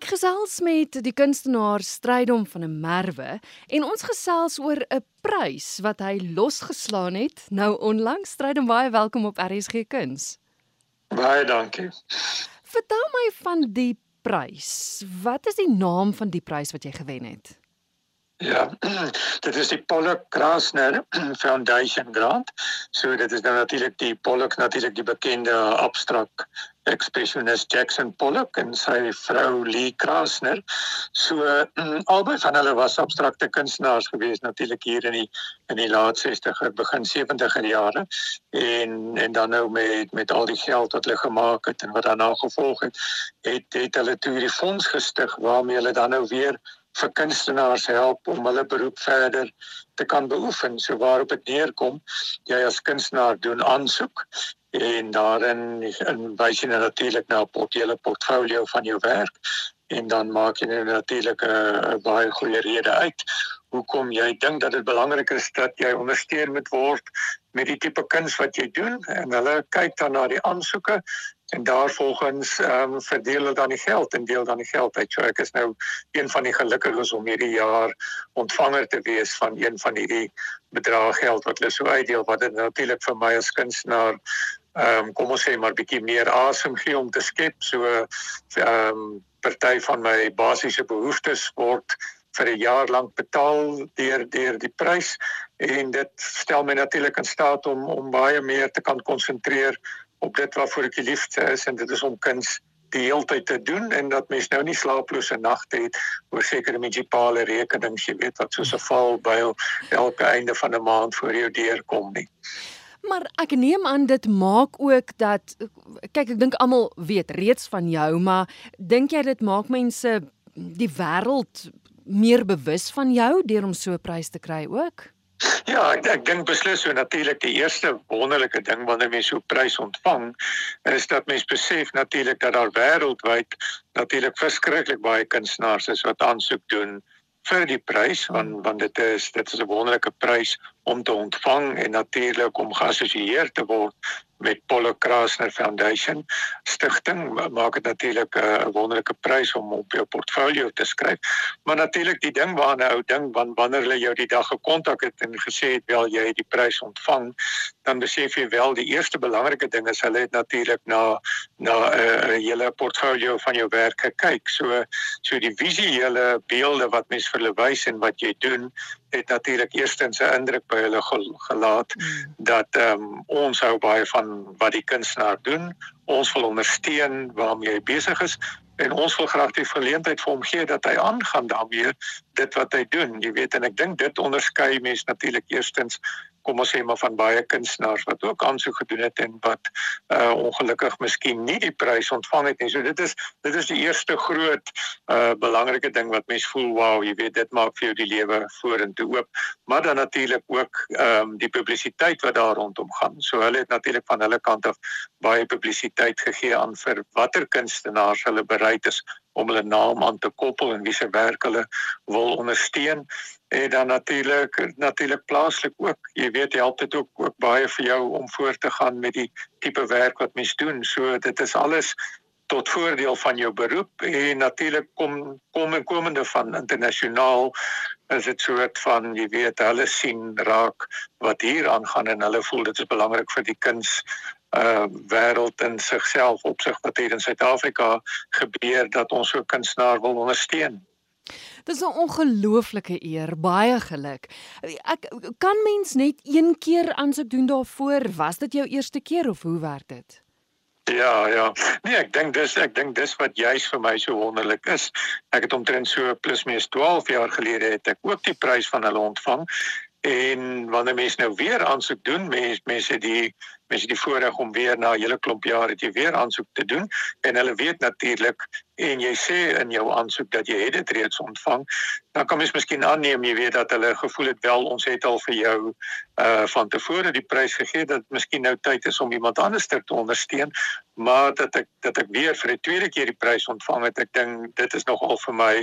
Ek gesels met die kunstenaar Strydom van 'n Merwe en ons gesels oor 'n prys wat hy losgeslaan het nou onlangs. Strydom baie welkom op RSG Kuns. Baie dankie. Vertel my van die prys. Wat is die naam van die prys wat jy gewen het? Ja, dit is die Pollock Krasner Foundation grant. So dit is nou natuurlik die Pollock natuurlik die bekende abstrakt expressionist Jackson Pollock en sy vrou Lee Krasner. So albei van hulle was abstrakte kunstenaars gewees natuurlik hier in die in die laat 60er begin 70er jare en en dan nou met met al die geld wat hulle gemaak het en wat daarna gevolg het, het het hulle toe die fonds gestig waarmee hulle dan nou weer vir kunstenaars help om hulle beroep verder te kan beoefen. So waarop dit neerkom, jy as kunstenaar doen aansoek en daarin in wys jy natuurlik na 'n portfolio portfolio van jou werk en dan maak jy natuurlik 'n baie goeie rede uit hoekom jy dink dat dit belangrik is dat jy ondersteun moet word met die tipe kuns wat jy doen en hulle kyk dan na die aansoeke en daarvolgens ehm um, verdeel hulle dan die geld en deel dan die geld uit. So ek is nou een van die gelukkiges om hierdie jaar ontvanger te wees van een van hierdie bedrag geld wat hulle so uitdeel wat dit natuurlik vir my as kunstenaar ehm um, kom ons sê maar bietjie meer asem gee om te skep. So ehm um, party van my basiese behoeftes word vir 'n jaar lank betaal deur deur die prys en dit stel my natuurlik in staat om om baie meer te kan konsentreer op dit waarvoor ek liefde is en dit is om kuns die hele tyd te doen en dat mens nou nie slaaplose nagte het oor sekere munisipale rekenings jy weet wat soos 'n val by elke einde van 'n maand voor jou deur kom nie. Maar ek neem aan dit maak ook dat kyk ek dink almal weet reeds van jou maar dink jy dit maak mense die wêreld meer bewus van jou deur om so 'n prys te kry ook? Ja, ek ek dink beslis so natuurlik die eerste wonderlike ding wanneer mens so 'n prys ontvang is dat mens besef natuurlik dat daar wêreldwyd natuurlik verskriklik baie kunstenaars is wat aansoek doen vir die prys want want dit is dit is 'n wonderlike prys om te ontvang en natuurlik om geassosieer te word met Paulo Krasner Foundation stigting maak dit natuurlik 'n wonderlike prys om op jou portfolio te skryf. Maar natuurlik die ding waarna ou ding want wanneer hulle jou die dag gekontak het en gesê het wel jy het die prys ontvang, dan besef jy wel die eerste belangrike ding is hulle het natuurlik na na 'n uh, hele portfolio van jou werk gekyk. So so die visuele beelde wat mens vir hulle wys en wat jy doen het natuurlik eerstens 'n indruk by hulle gelaat mm. dat ehm um, ons hou baie van wat die kunstenaar doen. Ons wil ondersteun waarmee hy besig is en ons wil graag die geleentheid vir hom gee dat hy aangaan daarmee dit wat hy doen. Jy weet en ek dink dit onderskei mense natuurlik eerstens kom ons sê maar van baie kunstenaars wat ook aansoek gedoen het en wat uh ongelukkig miskien nie die prys ontvang het nie. So dit is dit is die eerste groot uh belangrike ding wat mense voel, wow, jy weet dit maak vir jou die lewe vorentoe oop. Maar dan natuurlik ook ehm um, die publisiteit wat daar rondom gaan. So hulle het natuurlik van hulle kant af baie publisiteit gegee aan vir watter kunstenaars hulle bereid is om hulle naam aan te koppel en wie se werk hulle wil ondersteun. En dan natuurlik natuurlik plaaslik ook jy weet help dit ook ook baie vir jou om voort te gaan met die tipe werk wat mens doen. So dit is alles tot voordeel van jou beroep en natuurlik kom kom en komende van internasionaal is dit soort van jy weet hulle sien raak wat hier aangaan en hulle voel dit is belangrik vir die kuns uh wêreld in sigself op sig wat hier in Suid-Afrika gebeur dat ons so kunstenaar wil ondersteun. Dis 'n ongelooflike eer, baie geluk. Ek kan mens net een keer aansoek doen daarvoor. Was dit jou eerste keer of hoe werk dit? Ja, ja. Nee, ek dink dis ek dink dis wat juis vir my so wonderlik is. Ek het omtrent so plus minus 12 jaar gelede het ek ook die prys van hulle ontvang en wanneer mense nou weer aansoek doen, mense mense die mense die voorreg om weer na 'n hele klomp jare te weer aansoek te doen en hulle weet natuurlik en jy sê in jou aansoek dat jy het dit reeds ontvang dan kan mens miskien aanneem jy weet dat hulle gevoel het wel ons het al vir jou uh van tevore die prys gegee dat miskien nou tyd is om iemand anders te ondersteun maar dat ek dat ek weer vir die tweede keer die prys ontvang het ek dink dit is nogal vir my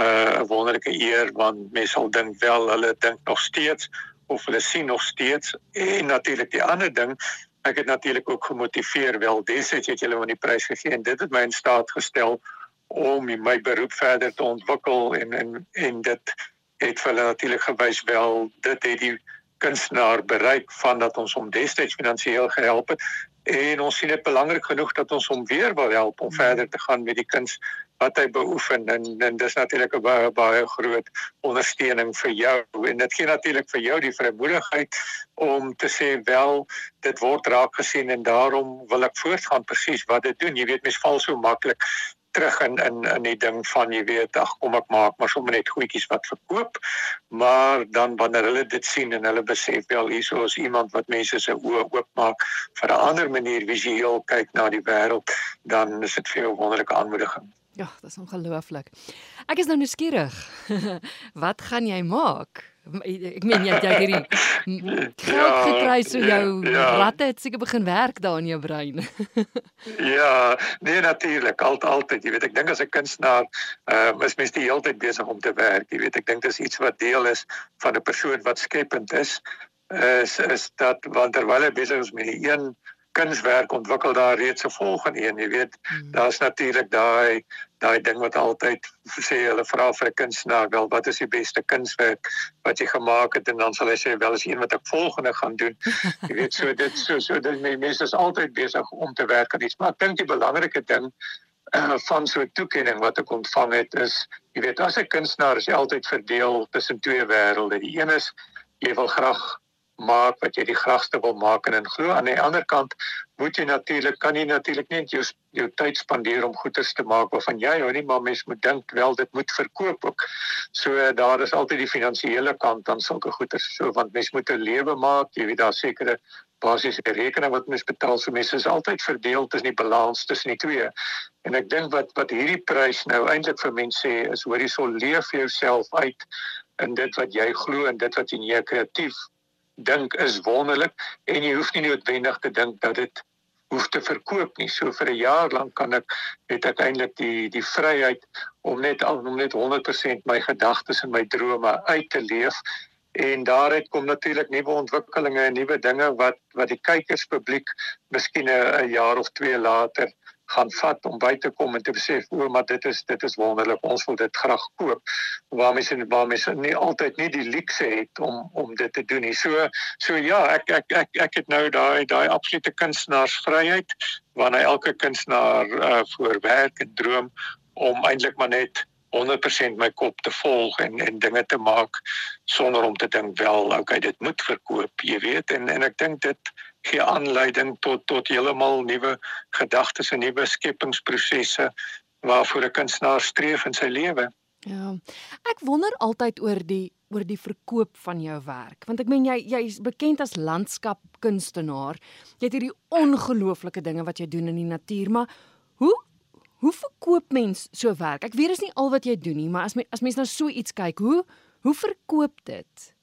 uh 'n wonderlike eer want mense sal dink wel hulle dink nog steeds of hulle sien nog steeds. En natuurlik die ander ding ek het natuurlik ook gemotiveer wel destyds het julle van die prys gegee en dit het my in staat gestel om my beroep verder te ontwikkel en en en dit het vir hulle natuurlik gewys wel dit het die kunstenaar bereik van dat ons hom destyds finansiëel gehelp het. En ons sien dit belangrik genoeg dat ons hom weer wil help om verder te gaan met die kuns wat hy beoefen. En en dis natuurlik 'n baie baie groot ondersteuning vir jou. En dit gee natuurlik vir jou die vrymoedigheid om te sê wel dit word raak gesien en daarom wil ek voortgaan presies wat dit doen. Jy weet mens val so maklik terug in in in die ding van jy weet ag kom ek maak maar sommer net goedjies wat verkoop maar dan wanneer hulle dit sien en hulle besef wel hierso is iemand wat mense se oë oopmaak vir 'n ander manier visueel kyk na die wêreld dan is dit vir jou wonderlike aanmoediging Ja, dit is ongelooflik. Ek is nou nuuskierig. Wat gaan jy maak? Ek meen jy het jy hierdie geld ja, gekry so jou ja. ratte het seker begin werk daar in jou brein. ja, nee natuurlik, altyd altyd, jy weet ek dink as 'n kunstenaar, uh is mens die hele tyd besig om te werk, jy weet ek dink dis iets wat deel is van 'n persoon wat skepend is is is dat want terwyl hy besig is met die een kunswerk ontwikkel daar reeds 'n volgende een, jy weet. Hmm. Daar's natuurlik daai daai ding wat altyd sê hulle vra vir 'n kunstenaar wel wat is die beste kunswerk wat jy gemaak het en dan sal hy sê wel is een wat ek volgende gaan doen. Jy weet so dit so so dit mense is altyd besig om te werk aan iets, maar ek dink die belangrike ding uh, van so 'n toekenning wat ek ontvang het is jy weet as 'n kunstenaar is jy altyd verdeel tussen twee wêrelde. Die een is jy wil graag maak wat jy die graagste wil maak en in glo aan die ander kant moet jy natuurlik kan jy natuurlik net jou jou tyd spandeer om goeders te maak waarvan jy hou nie maar mens moet dink wel dit moet verkoop ook. So daar is altyd die finansiële kant aan sulke goeders so want mens moet 'n lewe maak jy weet daar sekere basiese rekening wat mens betaal so mense is altyd verdeel tussen die balans tussen die twee. En ek dink wat wat hierdie prys nou eintlik vir mense sê is hoor hierso leef jouself uit in dit wat jy glo en dit wat jy kreatief dink is wonderlik en jy hoef nie noodwendig te dink dat dit hoef te verkoop nie. So vir 'n jaar lank kan ek het ek eintlik die die vryheid om net om net 100% my gedagtes en my drome uit te leef en daaruit kom natuurlik nuwe ontwikkelinge en nuwe dinge wat wat die kykerspubliek miskien 'n jaar of twee later gaan vat om by te kom en te besef o, maar dit is dit is wonderlik. Ons wil dit graag koop. Waar mense waar mense nie altyd nie die luukse het om om dit te doen nie. So so ja, ek ek ek ek het nou daai daai absolute kunstenaarsvryheid wanneer elke kunstenaar uh, voor werk en droom om eintlik maar net 100% my kop te volg en en dinge te maak sonder om te dink wel okay dit moet verkoop jy weet en en ek dink dit gee aanleiding tot tot heeltemal nuwe gedagtes en nuwe skepingsprosesse waarvoor 'n kunstenaar streef in sy lewe. Ja. Ek wonder altyd oor die oor die verkoop van jou werk want ek meen jy jy's bekend as landskapkunstenaar. Jy het hierdie ongelooflike dinge wat jy doen in die natuur, maar hoe hoe verkoop mens so werk? Ek weet dis nie al wat jy doen nie, maar as my, as mens nou so iets kyk, hoe hoe verkoop dit?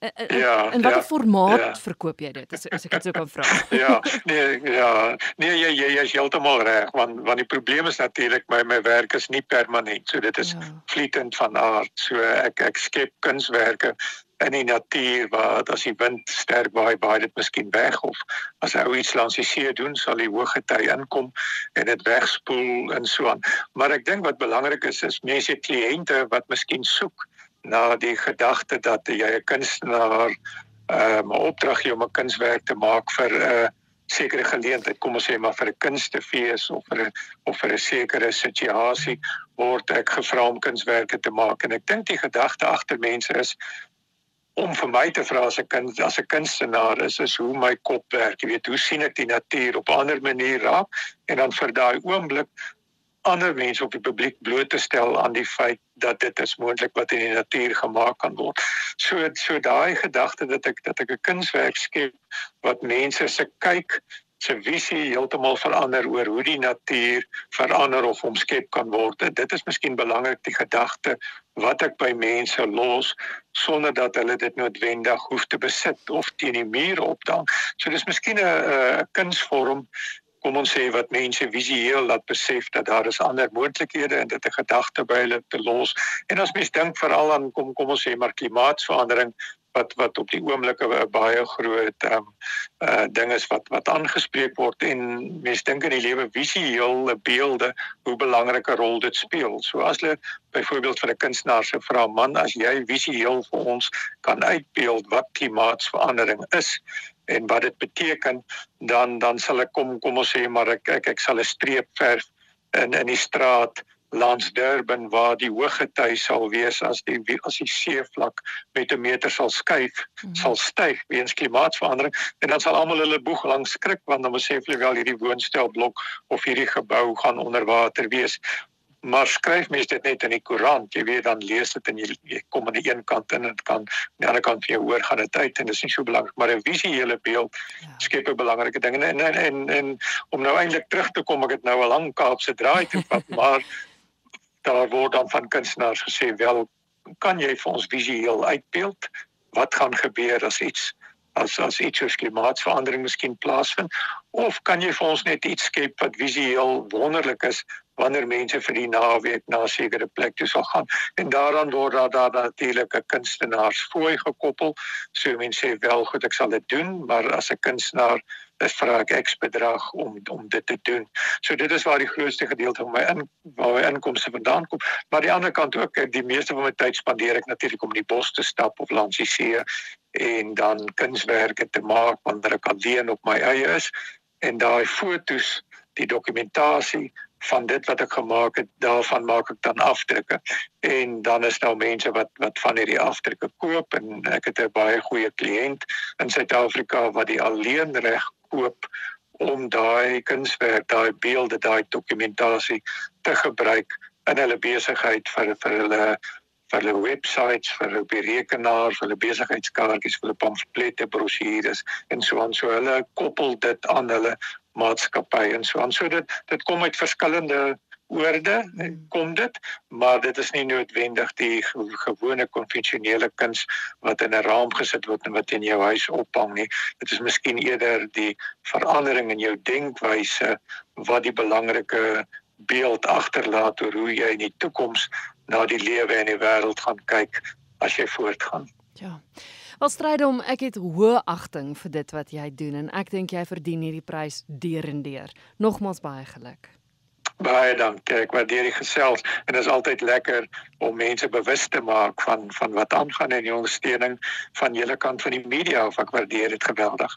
In, in, ja, in watter ja, formaat ja. verkoop jy dit as, as ek dit sou kan vra? ja, nee, ja. Nee, jy jy jy's heeltemal reg want want die probleem is natuurlik my my werk is nie permanent. So dit is ja. vlietend van aard. So ek ek skep kunswerke in die natuur waar as die wind sterk waai, baie dit miskien weg of as ou iets langs die see doen, sal die hoë tyd inkom en dit wegspoel en so aan. Maar ek dink wat belangrik is is mense kliënte wat miskien soek na die gedagte dat jy 'n kunstenaar ehm um, 'n opdrag gee om 'n kunswerk te maak vir 'n uh, sekere geleentheid, kom ons sê maar vir 'n kunstefees of vir 'n of vir 'n sekere situasie word ek gevra om kunswerke te maak. En ek dink die gedagte agter mense is om vir my te vra as 'n kind as 'n kunstenaar is is hoe my kop werk, jy weet, hoe sien ek die natuur op 'n ander manier raak? En dan vir daai oomblik ander mense op die publiek bloot te stel aan die feit dat dit is moontlik wat in die natuur gemaak kan word. So so daai gedagte dat ek dat ek 'n kunswerk skep wat mense se kyk se visie heeltemal verander oor hoe die natuur verander of omskep kan word. Dit is miskien belangrik die gedagte wat ek by mense los sonder dat hulle dit noodwendig hoef te besit of teen die muur opdang. So dis miskien 'n 'n kunsvorm kom ons sê wat mense visueel laat besef dat daar is ander moontlikhede en dit 'n gedagte by hulle te los. En as mens dink veral aan kom kom ons sê maar klimaatsverandering, wat wat op die oomblik 'n baie groot ehm um, uh ding is wat wat aangespreek word en mense dink in die lewe visuele beelde hoe belangrike rol dit speel. So as hulle byvoorbeeld vir 'n kunstenaar se vra man as jy visueel vir ons kan uitbeeld wat klimaatsverandering is en wat dit beteken dan dan sal ek kom kom ons sê maar ek ek, ek sal 'n streep verf in in die straat langs Durban waar die hoëgety sal wees as die as die seevlak met 'n meter sal skuif, mm. sal styg weens klimaatsverandering en dan sal almal hulle boeg langs skrik want dan besef hulle wel hierdie woonstelblok of hierdie gebou gaan onder water wees. Maar skryf mens dit net in die koerant, jy weet dan lees dit en jy, jy kom aan die een kant in en dit kan aan die ander kant vir jou hoor gaan dit uit en dit is nie so belangrik maar 'n visuele beeld ja. skep 'n belangrike ding en en en, en, en om nou eintlik terug te kom ek het nou 'n lang Kaapse draai toe pad maar daar word dan van kunstenaars gesê wel kan jy vir ons visueel uitbeeld wat gaan gebeur as iets as as iets soos klimaatsverandering miskien plaasvind of kan jy vir ons net iets skep wat visueel wonderlik is wanneer mense vir die naweek na 'n sekere plek toe sal gaan en daaraan word daar daar natuurlik 'n kunstenaarsfooi gekoppel so mense sê wel goed ek sal dit doen maar as 'n kunstenaar is vra ek X bedrag om om dit te doen. So dit is waar die grootste gedeelte van my in waar my inkomste vandaan kom. Maar die ander kant ook, die meeste van my tyd spandeer ek natuurlik om in die bos te stap of langs die see en dan kunswerke te maak wanneer ek alleen op my eie is en daai fotos, die dokumentasie van dit wat ek gemaak het, daarvan maak ek dan afdrukke. En dan is daar mense wat wat van hierdie afdrukke koop en ek het 'n baie goeie kliënt in Suid-Afrika wat die alleen reg koop om daai kunswerk, daai beelde, daai dokumentasie te gebruik in hulle besigheid vir vir hulle vir hulle webwerwe, vir hulle rekenaar, vir hulle besigheidskaartjies, vir hulle pamflette, brosjures en so aan. So hulle koppel dit aan hulle maatskappy en so aan. So dit dit kom uit verskillende oorde kom dit maar dit is nie noodwendig die gewone konvensionele kuns wat in 'n raam gesit word en wat in jou huis ophang nie. Dit is miskien eerder die verandering in jou denkwyse wat die belangrike beeld agterlaat oor hoe jy in die toekoms na die lewe en die wêreld gaan kyk as jy voortgaan. Ja Wel strydom, ek het hoë agting vir dit wat jy doen en ek dink jy verdien hierdie prys derendeer. Nogmaals baie geluk. Baie dankie. Ek waardeer die gesels en dit is altyd lekker om mense bewus te maak van van wat aangaan in die ondersteuning van julle kant van die media. Ek waardeer dit geweldig.